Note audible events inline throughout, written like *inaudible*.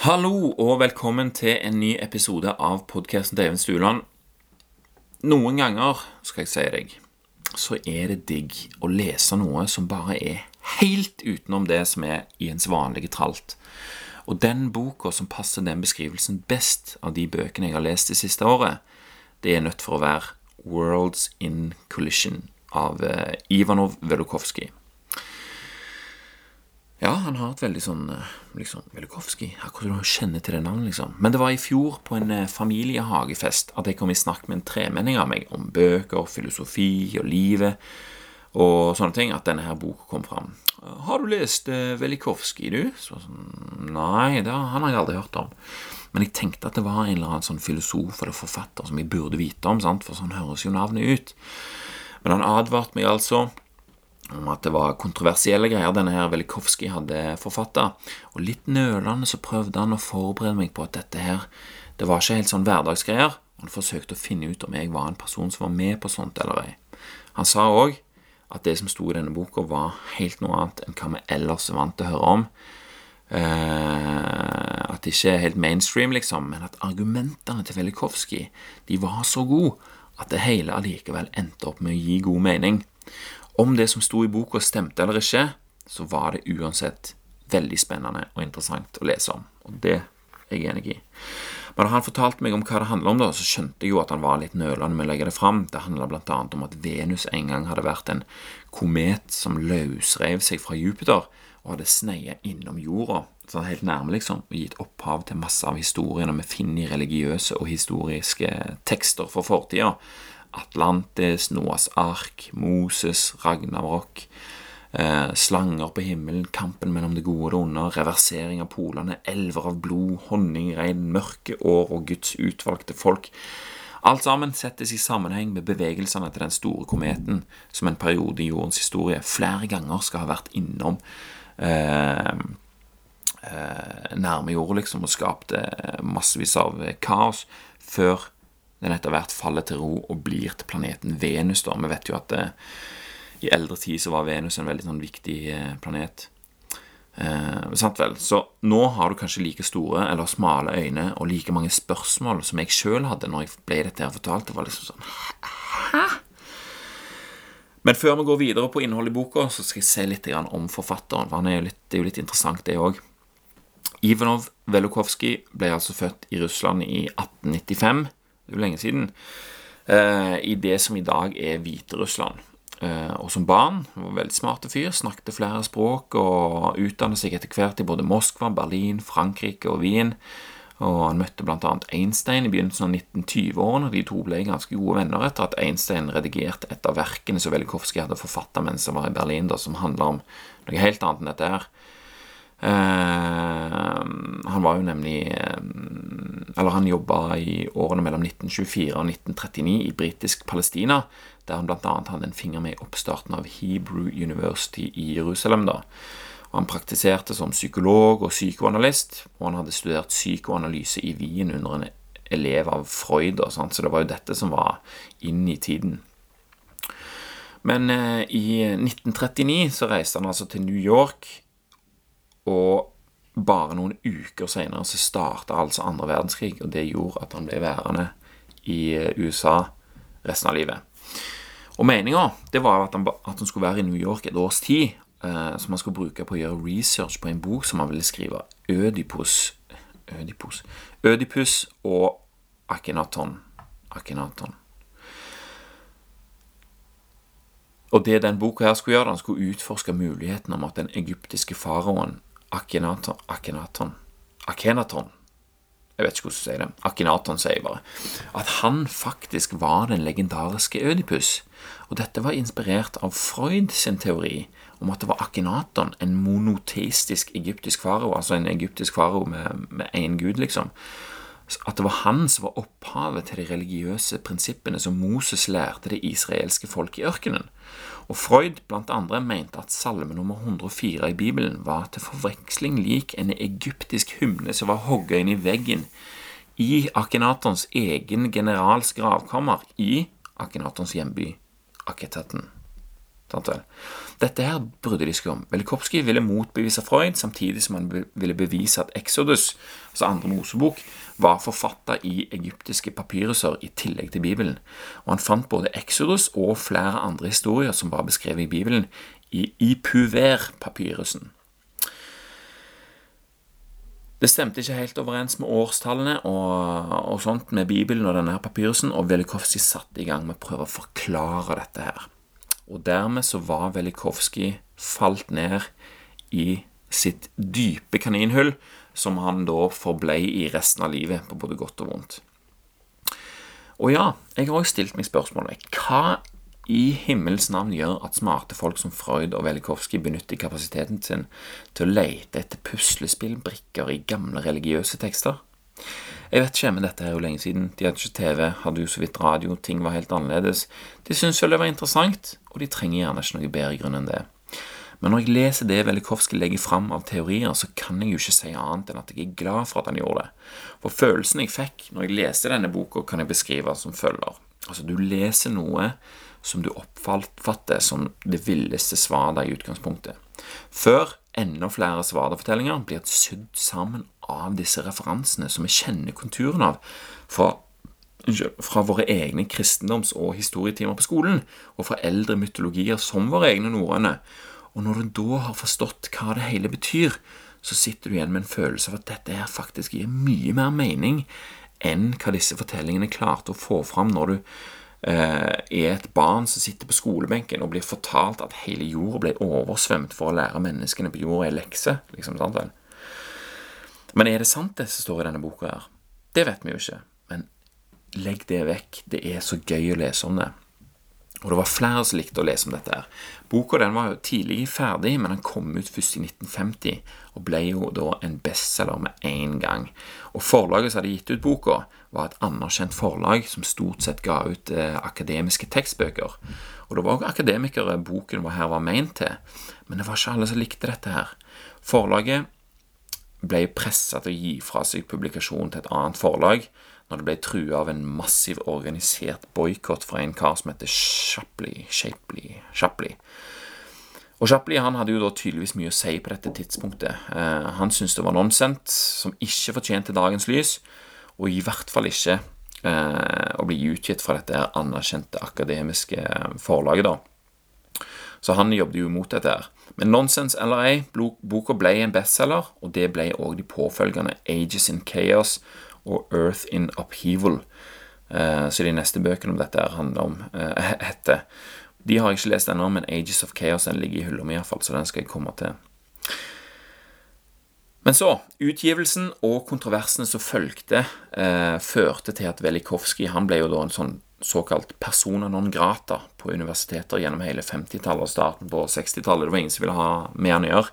Hallo og velkommen til en ny episode av podkasten til Even Stuland. Noen ganger, skal jeg si deg, så er det digg å lese noe som bare er helt utenom det som er i ens vanlige tralt. Og den boka som passer den beskrivelsen best av de bøkene jeg har lest det siste året, det er nødt for å være Worlds in Collision av eh, Ivanov Velukovskij. Ja, han har et veldig sånn eh, liksom, Velikovskij Akkurat du kjenner til det navnet, liksom. Men det var i fjor, på en eh, familiehagefest, at jeg kom i snakk med en tremenning av meg om bøker, filosofi og livet og sånne ting, at denne her boka kom fram. 'Har du lest eh, Velikovskij, du?' Så sånn, Nei, det, han har jeg aldri hørt om. Men jeg tenkte at det var en eller annen sånn filosof eller forfatter som jeg burde vite om, sant? for sånn høres jo navnet ut. Men han advarte meg altså om at det var kontroversielle greier denne her Velikovskij hadde forfatta. Og litt nølende så prøvde han å forberede meg på at dette her Det var ikke helt sånn hverdagsgreier. Han forsøkte å finne ut om jeg var en person som var med på sånt eller ei. Han sa òg at det som sto i denne boka, var helt noe annet enn hva vi ellers er vant til å høre om. Eh, at det ikke er helt mainstream, liksom, men at argumentene til Velikovskij de var så gode at det hele allikevel endte opp med å gi god mening. Om det som sto i boka stemte eller ikke, så var det uansett veldig spennende og interessant å lese om. Og det er jeg enig i. Men da han fortalte meg om hva det handla om, da, så skjønte jeg jo at han var litt nølende med å legge det fram. Det handla bl.a. om at Venus en gang hadde vært en komet som løsrev seg fra Jupiter og hadde sneia innom jorda, sånn helt nærme, liksom, og gitt opphav til masse av historiene vi finner i religiøse og historiske tekster for fortida. Atlantis, Noas ark, Moses, Ragnarok, eh, slanger på himmelen, kampen mellom det gode og det onde, reversering av polene, elver av blod, honningregn, mørke år og Guds utvalgte folk. Alt sammen settes i sammenheng med bevegelsene til den store kometen, som en periode i jordens historie flere ganger skal ha vært innom eh, eh, nærme jorda, liksom, og skapte massevis av kaos før den etter hvert faller til ro og blir til planeten Venus. da. Vi vet jo at det, i eldre tid så var Venus en veldig sånn viktig eh, planet. Eh, sant vel? Så nå har du kanskje like store eller smale øyne og like mange spørsmål som jeg sjøl hadde når jeg ble dette her fortalt. Det var liksom sånn Hæ? Men før vi går videre på innholdet i boka, så skal jeg se litt om forfatteren. for er litt, Det er jo litt interessant, det òg. Ivanov Velukovskij ble altså født i Russland i 1895 det er jo lenge siden, eh, i det som i dag er Hviterussland. Eh, og som barn var veldig smarte fyr, snakket flere språk og utdannet seg etter hvert i både Moskva, Berlin, Frankrike og Wien. Og han møtte bl.a. Einstein i begynnelsen av 1920-årene. De to ble ganske gode venner etter at Einstein redigerte et av verkene som Velikovskij hadde forfatta mens han var i Berlin, da, som handler om noe helt annet enn dette her. Uh, han var jo nemlig uh, Eller han jobba i årene mellom 1924 og 1939 i britisk Palestina, der han bl.a. hadde en finger med i oppstarten av Hebrew University i Jerusalem. da. Han praktiserte som psykolog og psykoanalyst, og han hadde studert psykoanalyse i Wien under en elev av Freud, sånt, så det var jo dette som var inn i tiden. Men eh, i 1939 så reiste han altså til New York og bare noen uker senere så starta altså andre verdenskrig, og det gjorde at han ble værende i eh, USA resten av livet. Og meninga var at han, at han, skulle være i New York et års tid, eh, som han skulle bruke på å gjøre research på en bok som han ville skrive. Ødipus Ødipus, Ødipus og Akhenaton. Akhenaton. Og det den boka her skulle gjøre, han skulle utforske muligheten om at den egyptiske faraoen Akhenaton Akhenaton Akhenaton Jeg vet ikke hvordan du sier det. Akhenaton, sier jeg bare. At han faktisk var den legendariske Ødipus. Og dette var inspirert av Freud sin teori om at det var Akhenaton, en monoteistisk egyptisk farao, altså en egyptisk farao med én gud, liksom. At det var han som var opphavet til de religiøse prinsippene som Moses lærte det israelske folk i ørkenen. Og Freud blant andre mente at salme nummer 104 i Bibelen var til forveksling lik en egyptisk hymne som var hogga inn i veggen i Akenatons egen generals gravkammer i Akenatons hjemby Aketaten. Dette her brydde de seg om. Velikovskij ville motbevise Freud, samtidig som han ville bevise at Exodus, altså andre Mosebok, var forfatta i egyptiske papyruser i tillegg til Bibelen. Og han fant både Exodus og flere andre historier som var beskrevet i Bibelen, i Ipuver-papyrusen. Det stemte ikke helt overens med årstallene og, og sånt med Bibelen og denne papyrusen, og Velikovskij satte i gang med å prøve å forklare dette her. Og dermed så var Velikovskij falt ned i sitt dype kaninhull, som han da forblei i resten av livet, på både godt og vondt. Og ja, jeg har også stilt meg spørsmålet hva i himmels navn gjør at smarte folk som Freud og Velikovskij benytter kapasiteten sin til å lete etter puslespillbrikker i gamle religiøse tekster? Jeg vet ikke, men dette er jo lenge siden. De hadde ikke TV, hadde jo så vidt radio, ting var helt annerledes. De syntes jo det var interessant, og de trenger gjerne ikke noe bedre grunn enn det. Men når jeg leser det Velikovskij legger fram av teorier, så kan jeg jo ikke si annet enn at jeg er glad for at han gjorde det. For følelsen jeg fikk når jeg leste denne boka, kan jeg beskrive som følger. Altså, du leser noe som du oppfatter som det villeste svaret i utgangspunktet. Før enda flere svartefortellinger blir sydd sammen av disse referansene som vi kjenner konturene av fra, fra våre egne kristendoms- og historietimer på skolen, og fra eldre mytologier som våre egne norrøne. Og når du da har forstått hva det hele betyr, så sitter du igjen med en følelse av at dette her faktisk gir mye mer mening enn hva disse fortellingene klarte å få fram når du er et barn som sitter på skolebenken og blir fortalt at hele jorda ble oversvømt for å lære menneskene på jorda ei lekse. Liksom, sant vel? Men er det sant, det som står i denne boka? her? Det vet vi jo ikke. Men legg det vekk. Det er så gøy å lese om det. Og det var flere som likte å lese om dette. her. Boka den var jo tidlig ferdig, men den kom ut først i 1950, og ble jo da en bestselger med én gang. Og Forlaget som hadde gitt ut boka, var et anerkjent forlag som stort sett ga ut eh, akademiske tekstbøker. Og det var også akademikere boken var her var ment til, men det var ikke alle som likte dette her. Forlaget ble pressa til å gi fra seg publikasjonen til et annet forlag når det ble trua av en massiv organisert boikott fra en kar som heter Shapley. Shapley, Shapley. Og Shapley han hadde jo da tydeligvis mye å si på dette tidspunktet. Eh, han syntes det var nonsens, som ikke fortjente dagens lys, og i hvert fall ikke eh, å bli utgitt fra dette anerkjente akademiske forlaget, da. Så han jobbet jo imot dette. her. Men Nonsense eller ei, boka ble en bestselger, og det ble òg de påfølgende Ages in Chaos og Earth in Upheaval. Eh, så de neste bøkene om dette her handler om eh, *laughs* heter. De har jeg ikke lest ennå, men Ages of Chaos den ligger i hylla mi iallfall, så den skal jeg komme til. Men så, utgivelsen og kontroversene som fulgte, eh, førte til at Velikovskij han ble jo da en sånn såkalt persona non grata på universiteter gjennom hele 50-tallet og starten på 60-tallet. Det var ingen som ville ha med han å gjøre.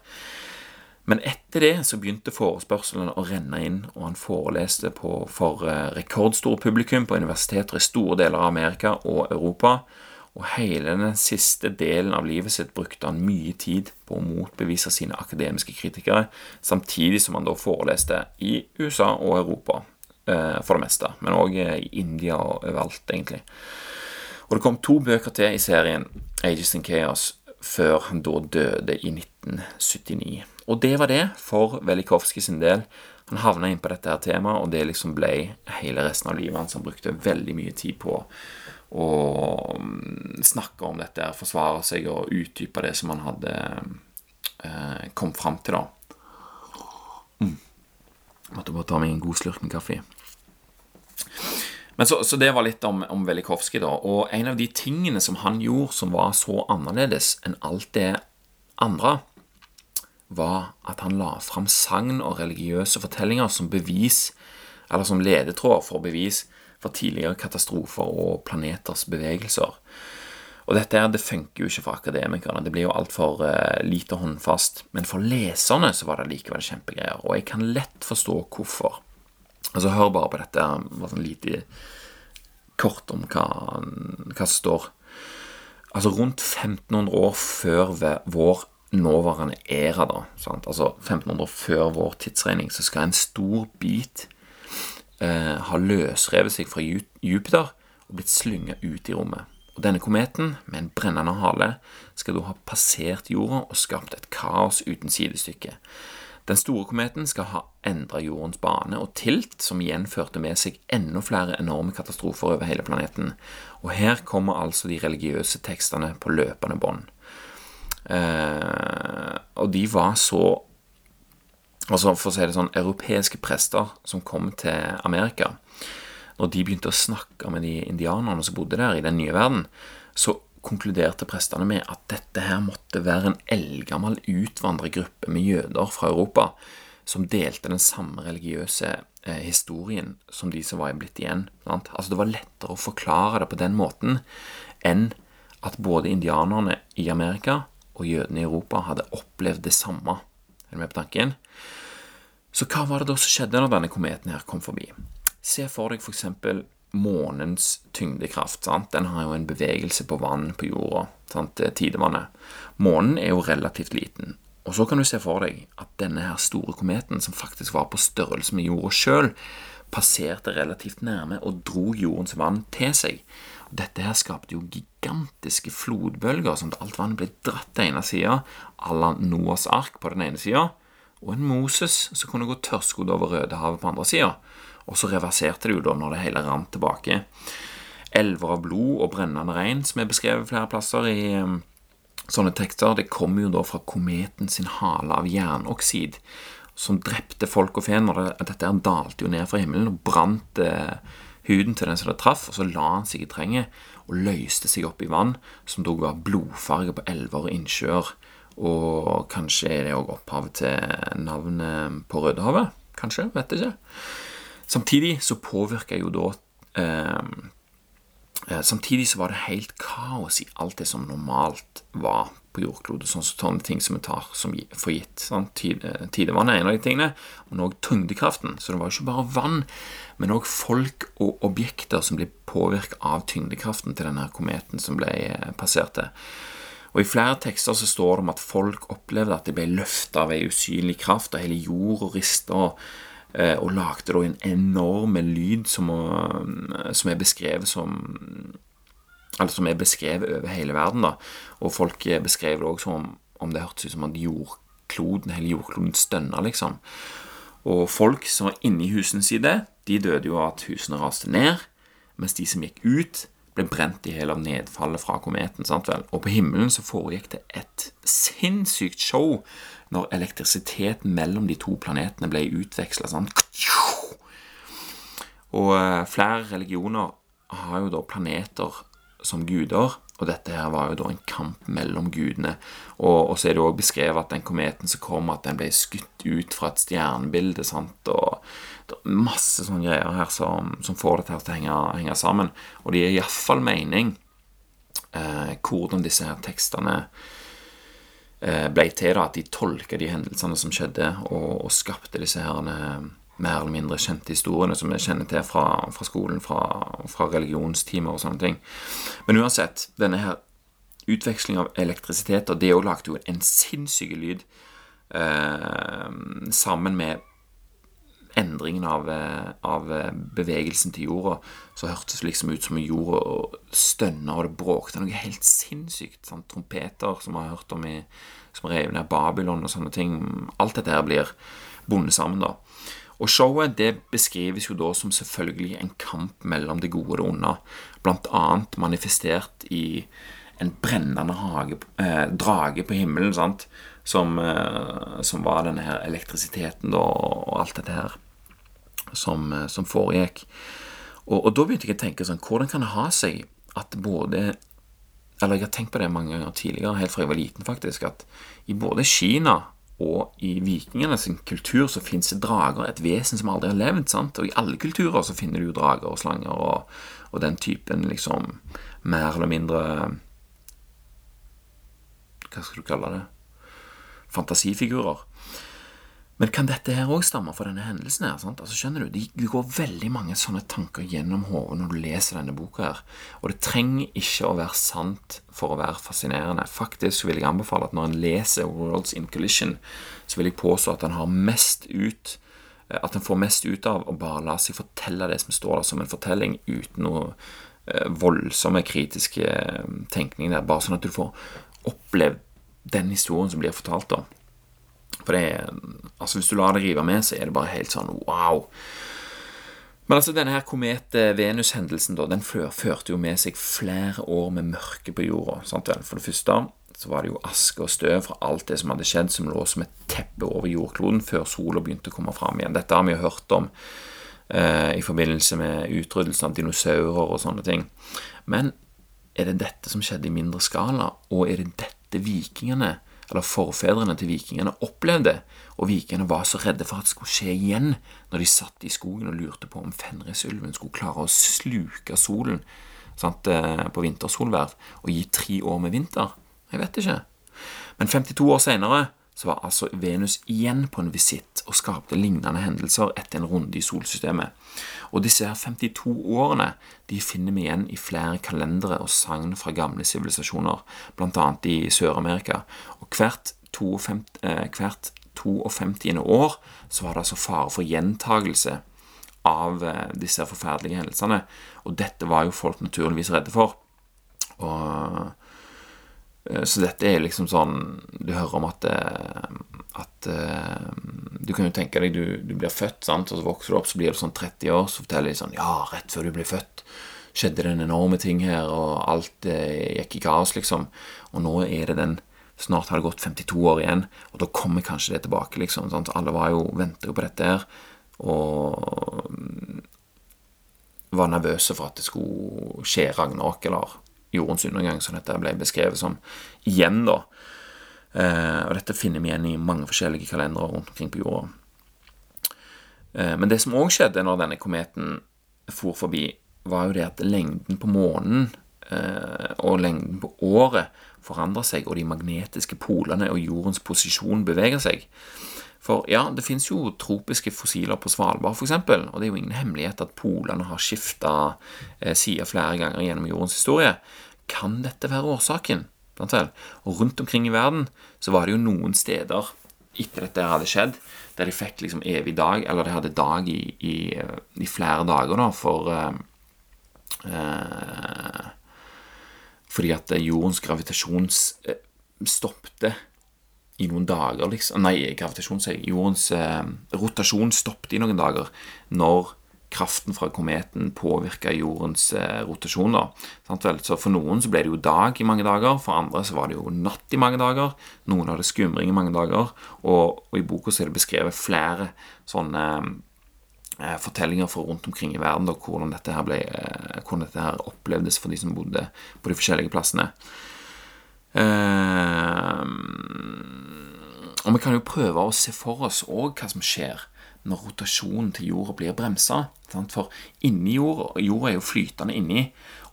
Men etter det så begynte forespørslene å renne inn, og han foreleste på, for eh, rekordstore publikum på universiteter i store deler av Amerika og Europa. Og hele den siste delen av livet sitt brukte han mye tid på å motbevise sine akademiske kritikere, samtidig som han da foreleste i USA og Europa Eh, for det meste. Men òg eh, i India og overalt, egentlig. Og det kom to bøker til i serien Ages in Chaos før han da døde i 1979. Og det var det for Velikovskij sin del. Han havna inn på dette her temaet, og det liksom ble hele resten av livet hans. Han brukte veldig mye tid på å mm, snakke om dette, forsvare seg og utdype det som han hadde eh, kommet fram til, da. Mm. Måtte bare ta meg en god slurk med kaffe. Men så, så, det var litt om, om Velikovskij, da. Og en av de tingene som han gjorde som var så annerledes enn alt det andre, var at han la fram sagn og religiøse fortellinger som bevis, eller som ledetråd for bevis for tidligere katastrofer og planeters bevegelser. Og dette her, det funker jo ikke for akademikerne. Det blir jo altfor uh, lite håndfast. Men for leserne så var det likevel kjempegreier. Og jeg kan lett forstå hvorfor. Altså, hør bare på dette. Bare sånn lite kort om hva, hva som står. Altså rundt 1500 år før vår nåværende æra, da, sant? altså 1500 før vår tidsregning, så skal en stor bit eh, ha løsrevet seg fra Jupiter og blitt slynga ut i rommet. Og denne kometen, med en brennende hale, skal da ha passert jorda og skapt et kaos uten sidestykke. Den store kometen skal ha endra jordens bane og tilt, som igjen førte med seg enda flere enorme katastrofer over hele planeten. Og her kommer altså de religiøse tekstene på løpende bånd. Eh, og de var så Altså for å si det sånn, europeiske prester som kom til Amerika, når de begynte å snakke med de indianerne som bodde der i den nye verden, så konkluderte prestene med at dette her måtte være en eldgammel utvandrergruppe med jøder fra Europa som delte den samme religiøse eh, historien som de som var blitt igjen. Sant? Altså Det var lettere å forklare det på den måten enn at både indianerne i Amerika og jødene i Europa hadde opplevd det samme. Er du med på tanken? Så hva var det da som skjedde når denne kometen her kom forbi? Se for deg f.eks månens tyngdekraft. Sant? Den har jo en bevegelse på vann på jorda, sant? tidevannet. Månen er jo relativt liten. Og så kan du se for deg at denne her store kometen, som faktisk var på størrelse med jorda sjøl, passerte relativt nærme og dro jordens vann til seg. Dette her skapte jo gigantiske flodbølger, sånn at alt vannet ble dratt til ene sida, à la Noas ark på den ene sida, og en Moses som kunne gå tørrskodd over Rødehavet på andre sida. Og så reverserte det jo da når det hele rant tilbake. Elver av blod og brennende regn, som er beskrevet flere plasser i um, sånne tekster, det kommer jo da fra kometen sin hale av jernoksid, som drepte folk og fe. når det, Dette dalte jo ned fra himmelen og brant eh, huden til den som det traff, og så la han seg i terrenget og løste seg opp i vann, som da ga blodfarge på elver og innsjøer. Og kanskje er det òg opphavet til navnet på Rødehavet? Kanskje, vet jeg ikke. Samtidig så påvirka jo da eh, Samtidig så var det helt kaos i alt det som normalt var på jordkloden. Sånn, sånne ting som vi tar som for gitt. Sånn. Tidevann er en av de tingene, men òg tyngdekraften. Så det var jo ikke bare vann, men òg folk og objekter som ble påvirket av tyngdekraften til denne kometen som ble eh, passerte. Og I flere tekster så står det om at folk opplevde at de ble løfta av ei usynlig kraft, og hele jorda rista. Eh, og lagde da en enorm lyd som, eh, som, er beskrevet som Eller som er beskrevet over hele verden. da, Og folk beskrev det òg som om det hørtes ut som at jordkloden, hele jordkloden stønna, liksom. Og folk som var inne i husene sine, de døde jo av at husene raste ned, mens de som gikk ut, ble brent i hjel av nedfallet fra kometen. sant vel? Og på himmelen så foregikk det et sinnssykt show når elektrisiteten mellom de to planetene ble utveksla Og eh, flere religioner har jo da planeter som guder, og dette her var jo da en kamp mellom gudene. Og, og så er det òg beskrevet at den kometen som kom, at den ble skutt ut fra et stjernebilde. sant, og det er masse sånne greier her som, som får her til å henge, henge sammen. Og det gir iallfall mening eh, hvordan disse her tekstene Eh, ble til da, at de tolka de hendelsene som skjedde, og, og skapte disse her eh, mer eller mindre kjente historiene som vi kjenner til fra, fra skolen, fra, fra, religionstimer og sånne ting. Men uansett, denne her utveksling av elektrisitet, og det òg lagde jo en sinnssyk lyd eh, sammen med endringen av, eh, av, eh, bevegelsen til jorda, så hørtes det liksom ut som jorda stønna, og det bråkte noe helt sinnssykt. Sånn, trompeter som vi har hørt om i, som rev ned Babylon og sånne ting. Alt dette her blir bundet sammen, da. Og showet det beskrives jo da som selvfølgelig en kamp mellom det gode og det onde, blant annet manifestert i en brennende hage, eh, drage på himmelen, sant? Som, eh, som var denne her elektrisiteten da, og alt dette her som, eh, som foregikk. Og, og, da begynte jeg å tenke sånn Hvordan kan det ha seg at både Eller jeg har tenkt på det mange ganger tidligere, helt fra jeg var liten, faktisk, at i både Kina og i vikingene sin kultur så fins det drager, et vesen som aldri har levd. sant? Og i alle kulturer så finner du jo drager og slanger og, og den typen liksom mer eller mindre Hva skal du kalle det? Fantasifigurer. Men kan dette her òg stamme fra denne hendelsen? her, sant? Altså skjønner du, Det går veldig mange sånne tanker gjennom hodet når du leser denne boka. her, Og det trenger ikke å være sant for å være fascinerende. Faktisk vil jeg anbefale at når en leser Worlds in Collision, så vil jeg påstå at en har mest ut at en får mest ut av å bare la seg fortelle det som står der, som en fortelling, uten å eh, voldsomme kritiske eh, tenkning der, bare sånn at du får opplevd den historien som blir fortalt, da. For det er Altså, hvis du lar det rive med, så er det bare helt sånn wow. Men altså, denne her komet-Venus-hendelsen da, den førte jo med seg flere år med mørke på jorda. sant vel? For det første så var det jo aske og støv fra alt det som hadde skjedd, som lå som et teppe over jordkloden før sola begynte å komme fram igjen. Dette har vi jo hørt om eh, i forbindelse med utryddelsen av dinosaurer og sånne ting. Men er det dette som skjedde i mindre skala, og er det dette vikingene eller forfedrene til vikingene opplevde, og vikingene var så redde for at det skulle skje igjen når de satt i skogen og lurte på om Fenrisulven skulle klare å sluke solen sant, eh, på vintersolverv og gi tre år med vinter. Jeg vet ikke. Men 52 år senere så var altså Venus igjen på en visitt og skapte lignende hendelser etter en runde i solsystemet. Og disse her 52 årene de finner vi igjen i flere kalendere og sagn fra gamle sivilisasjoner, bl.a. i Sør-Amerika. Og hvert 52, eh, hvert 52. år så var det altså fare for gjentagelse av eh, disse forferdelige hendelsene. Og dette var jo folk naturligvis redde for. Og så dette er liksom sånn Du hører om at, eh, at eh, Du kan jo tenke deg du, du blir født, sant? og så vokser du opp, så blir du sånn 30 år, så forteller de sånn Ja, rett før du blir født, skjedde det en enorme ting her, og alt gikk i kaos, liksom. Og nå er det den Snart har det gått 52 år igjen, og da kommer kanskje det tilbake, liksom. Sant? Alle var jo venter jo på dette her, og mm, var nervøse for at det skulle skje ragnarok, eller jordens undergang, som dette ble beskrevet som igjen, da. Eh, og dette finner vi igjen i mange forskjellige kalendere rundt omkring på jorda. Eh, men det som òg skjedde når denne kometen for forbi, var jo det at lengden på månen og lengden på året forandrer seg, og de magnetiske polene og jordens posisjon beveger seg. For ja, det fins jo tropiske fossiler på Svalbard, f.eks., og det er jo ingen hemmelighet at polene har skifta eh, flere ganger gjennom jordens historie. Kan dette være årsaken? Og rundt omkring i verden så var det jo noen steder etter dette hadde skjedd, der de fikk liksom evig dag, eller de hadde dag i, i, i flere dager, da, for eh, eh, Fordi at jordens gravitasjon eh, stoppte i noen dager, liksom Nei, gravitasjon, sier Jordens eh, rotasjon stoppet i noen dager når kraften fra kometen påvirka jordens eh, rotasjon. da. Så For noen så ble det jo dag i mange dager, for andre så var det jo natt i mange dager. Noen hadde skumring i mange dager, og, og i boka er det beskrevet flere sånne eh, fortellinger fra rundt omkring i verden da, hvordan, dette her ble, eh, hvordan dette her opplevdes for de som bodde på de forskjellige plassene. Eh, og vi kan jo prøve å se for oss òg hva som skjer når rotasjonen til jorda blir bremsa. For inni jorda, jorda er jo flytende inni,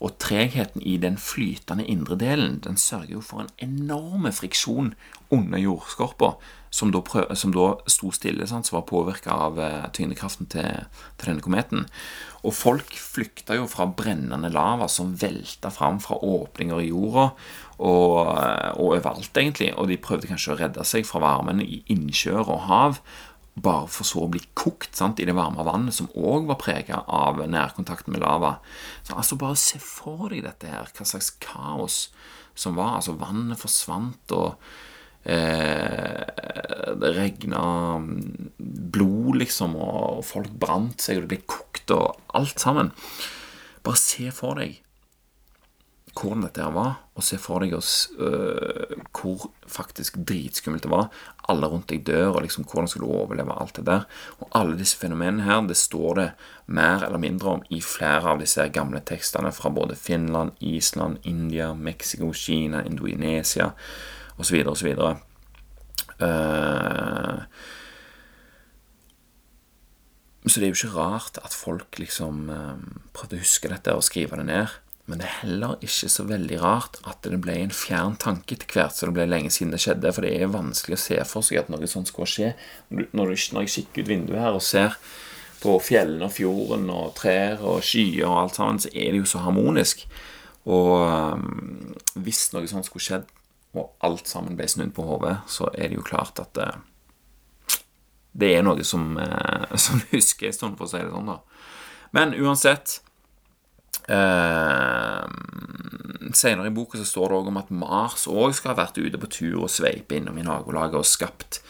og tregheten i den flytende indre delen den sørger jo for en enorme friksjon under jordskorpa, som da, prøv, som da sto stille, sant, som var påvirka av uh, tyngdekraften til, til, denne kometen. Og folk flykta jo fra brennende lava som velta fram fra åpninger i jorda, og, uh, og overalt, egentlig. Og de prøvde kanskje å redde seg fra varmen i innsjøer og hav bare for så å bli kokt sant, i det varme vannet, som òg var prega av nærkontakten med lava. Så altså Bare se for deg dette her, hva slags kaos som var. Altså Vannet forsvant, og eh, det regna blod, liksom, og folk brant seg, og det ble kokt, og alt sammen. Bare se for deg hvordan dette her var, og se for deg oss øh, hvor faktisk dritskummelt det var. Alle rundt deg dør, og liksom hvordan skal du overleve alt det der? Og alle disse fenomenene her, det står det mer eller mindre om i flere av disse gamle tekstene fra både Finland, Island, India, Mexico, Kina, Indonesia osv. osv. Uh, så det er jo ikke rart at folk liksom uh, prøvde å huske dette og skrive det ned. Men det er heller ikke så veldig rart at det ble en fjern tanke etter hvert så det ble lenge siden det skjedde, for det er vanskelig å se for seg at noe sånt skal skje. Når, jeg kikker ut vinduet her og ser på fjellene og fjorden og trær og skyer og alt sammen, så er det jo så harmonisk. Og um, hvis noe sånt skulle skjedd, og alt sammen ble snudd på hodet, så er det jo klart at uh, det er noe som, uh, *laughs* som husker en stund, for å si det sånn, da. Men uansett Eh, senere i boka så står det òg om at Mars òg skal ha vært ute på tur og sveipe innom i nabolaget og skapt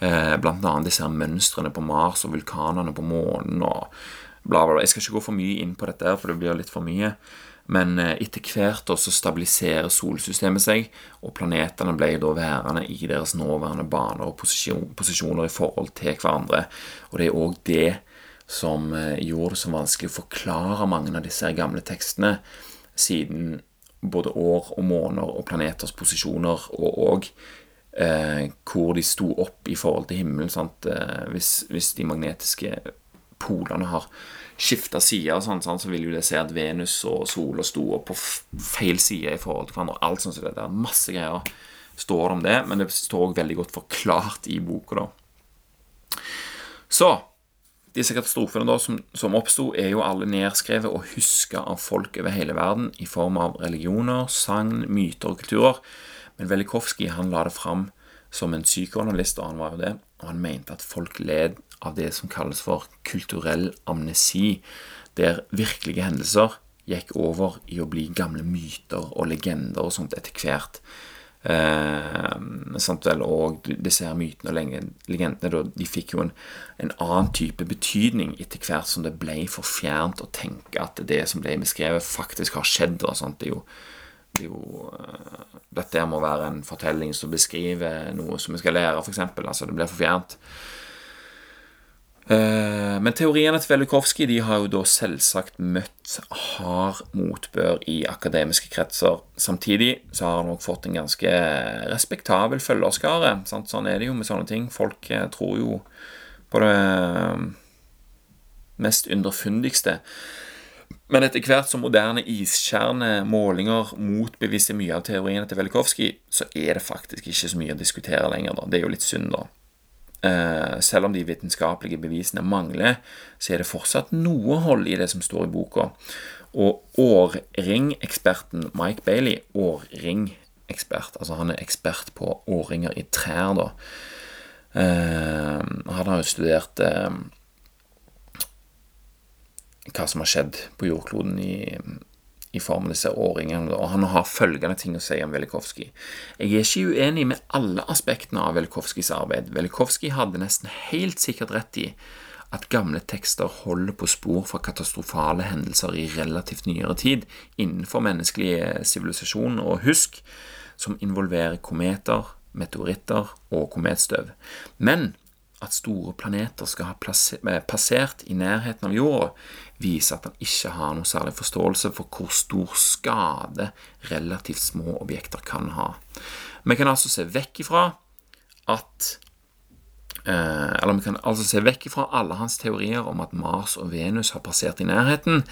eh, bl.a. disse her mønstrene på Mars og vulkanene på månen og bla, bla, bla. Jeg skal ikke gå for mye inn på dette, for det blir litt for mye. Men eh, etter hvert så stabiliserer solsystemet seg, og planetene ble da værende i deres nåværende baner og posisjon, posisjoner i forhold til hverandre. Og det er òg det som eh, gjorde det så vanskelig å forklare mange av disse gamle tekstene, siden både år og måneder og planeters posisjoner, og òg eh, hvor de sto opp i forhold til himmelen. Eh, hvis, hvis, de magnetiske polene har skifta sider, sånn, sånn, så vil jo det se at Venus og sola sto opp på feil side i forhold til hverandre. Alt sånt så det er Masse greier står om det, men det står òg veldig godt forklart i boka. Så disse katastrofene da, som, som oppsto, er jo alle nedskrevet og huska av folk over hele verden i form av religioner, sagn, myter og kulturer. Men Velikovskij han la det fram som en psykoanalyst, og han var jo det, og han mente at folk led av det som kalles for kulturell amnesi, der virkelige hendelser gikk over i å bli gamle myter og legender og sånt etter hvert. Eh, og disse her mytene og legendene de fikk jo en, en, annen type betydning etter hvert som det ble for fjernt å tenke at det som ble beskrevet, faktisk har skjedd. Det jo, det jo uh, Dette må være en fortelling som beskriver noe som vi skal lære, f.eks. Altså, det blir for fjernt. Eh, men teoriene til Velikovskij har jo da selvsagt møtt hard motbør i akademiske kretser. Samtidig så har han òg fått en ganske respektabel følgerskare. Sånn er det jo med sånne ting. Folk eh, tror jo på det eh, mest underfundigste. Men etter hvert som moderne iskjernemålinger motbeviser mye av teoriene til Velikovskij, så er det faktisk ikke så mye å diskutere lenger. da. Det er jo litt synd, da. Eh, selv om de vitenskapelige bevisene mangler, så er det fortsatt noe hold i det som står i boka. Og årringeksperten Mike Bailey, årringekspert, altså han er ekspert på årringer i trær, da. Eh, han har jo studert eh, hva som har skjedd på jordkloden i i form av disse årringene. Og han har følgende ting å si om Velikovskij. Jeg er ikke uenig med alle aspektene av Velikovskijs arbeid. Velikovskij hadde nesten helt sikkert rett i at gamle tekster holder på spor fra katastrofale hendelser i relativt nyere tid innenfor menneskelig sivilisasjon og husk, som involverer kometer, meteoritter og kometstøv. Men at store planeter skal ha eh, passert i nærheten av jorda, viser at han ikke har noe særlig forståelse for hvor stor skade relativt små objekter kan ha. Vi kan altså se vekk ifra at eh, Eller vi kan altså se vekk ifra alle hans teorier om at Mars og Venus har passert i nærheten,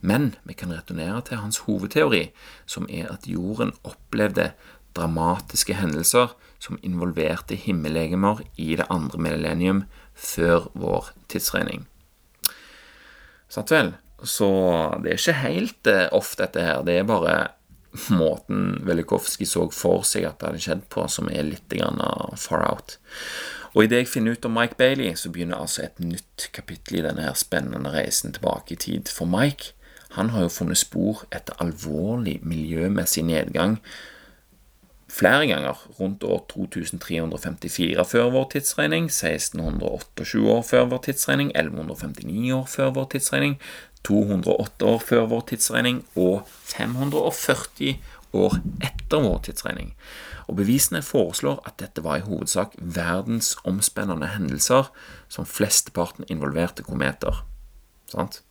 men vi kan returnere til hans hovedteori, som er at jorden opplevde dramatiske hendelser som involverte himmellegemer i det andre millennium før vår tidsregning. Sant vel? Så det er ikke helt ofte off, dette her. Det er bare måten Velikovskij så for seg at det hadde skjedd på, som er litt grann far out. Og idet jeg finner ut om Mike Bailey, så begynner altså et nytt kapittel i denne her spennende reisen tilbake i tid. For Mike han har jo funnet spor etter alvorlig miljømessig nedgang flere ganger, rundt år 2354 før vår tidsregning, 1628 år før vår tidsregning, 1159 år før vår tidsregning, 208 år før vår tidsregning og 540 år etter vår tidsregning. Og Bevisene foreslår at dette var i hovedsak verdensomspennende hendelser som flesteparten involverte kometer. Sant?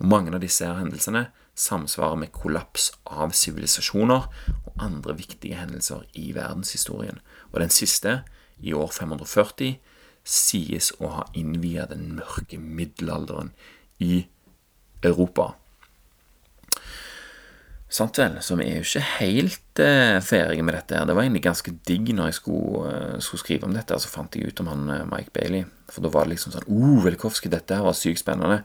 Og Mange av disse hendelsene samsvarer med kollaps av sivilisasjoner og andre viktige hendelser i verdenshistorien. Og den siste, i år 540, sies å ha innviet den mørke middelalderen i Europa. Sant vel, så vi er jo ikke helt eh, ferdige med dette. her. Det var egentlig ganske digg når jeg skulle, eh, skulle skrive om dette. Så fant jeg ut om han eh, Mike Bailey. For da var det liksom sånn Oh, Velikovskij, dette her var sykt spennende.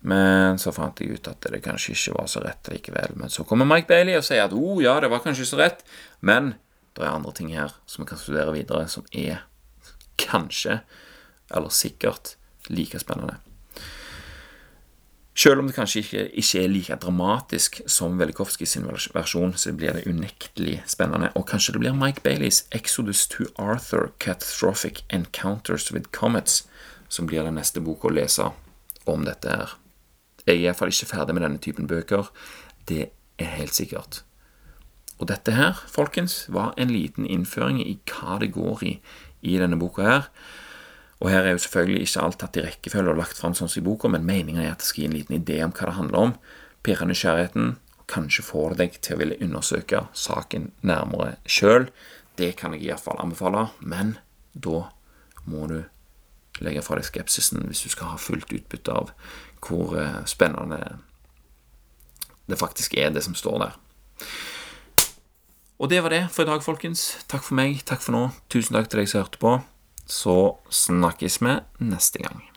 Men så fant jeg ut at det kanskje ikke var så rett likevel. Men så kommer Mike Bailey og sier at oh, ja, det var kanskje så rett, men det er andre ting her som vi kan studere videre, som er kanskje, eller sikkert, like spennende. Selv om det kanskje ikke, ikke er like dramatisk som Velikovskij sin versjon, så blir det unektelig spennende. Og kanskje det blir Mike Baileys 'Exodus to Arthur Catastrophic Encounters with Comets' som blir den neste boka å lese om dette her. Jeg er iallfall ikke ferdig med denne typen bøker. Det er helt sikkert. Og dette her, folkens, var en liten innføring i hva det går i i denne boka her. Og her er jo selvfølgelig ikke alt tatt i rekkefølge og lagt fram sånn som i boka, men meningen er at det skal gi en liten idé om hva det handler om. Pirre nysgjerrigheten, og kanskje får deg til å ville undersøke saken nærmere sjøl. Det kan jeg iallfall anbefale, men da må du legge fra deg skepsisen hvis du skal ha fullt utbytte av hvor eh, spennende det faktisk er, det som står der. Og det var det for i dag, folkens. Takk for meg, takk for nå. Tusen takk til deg som hørte på. Så snakkes vi neste gang.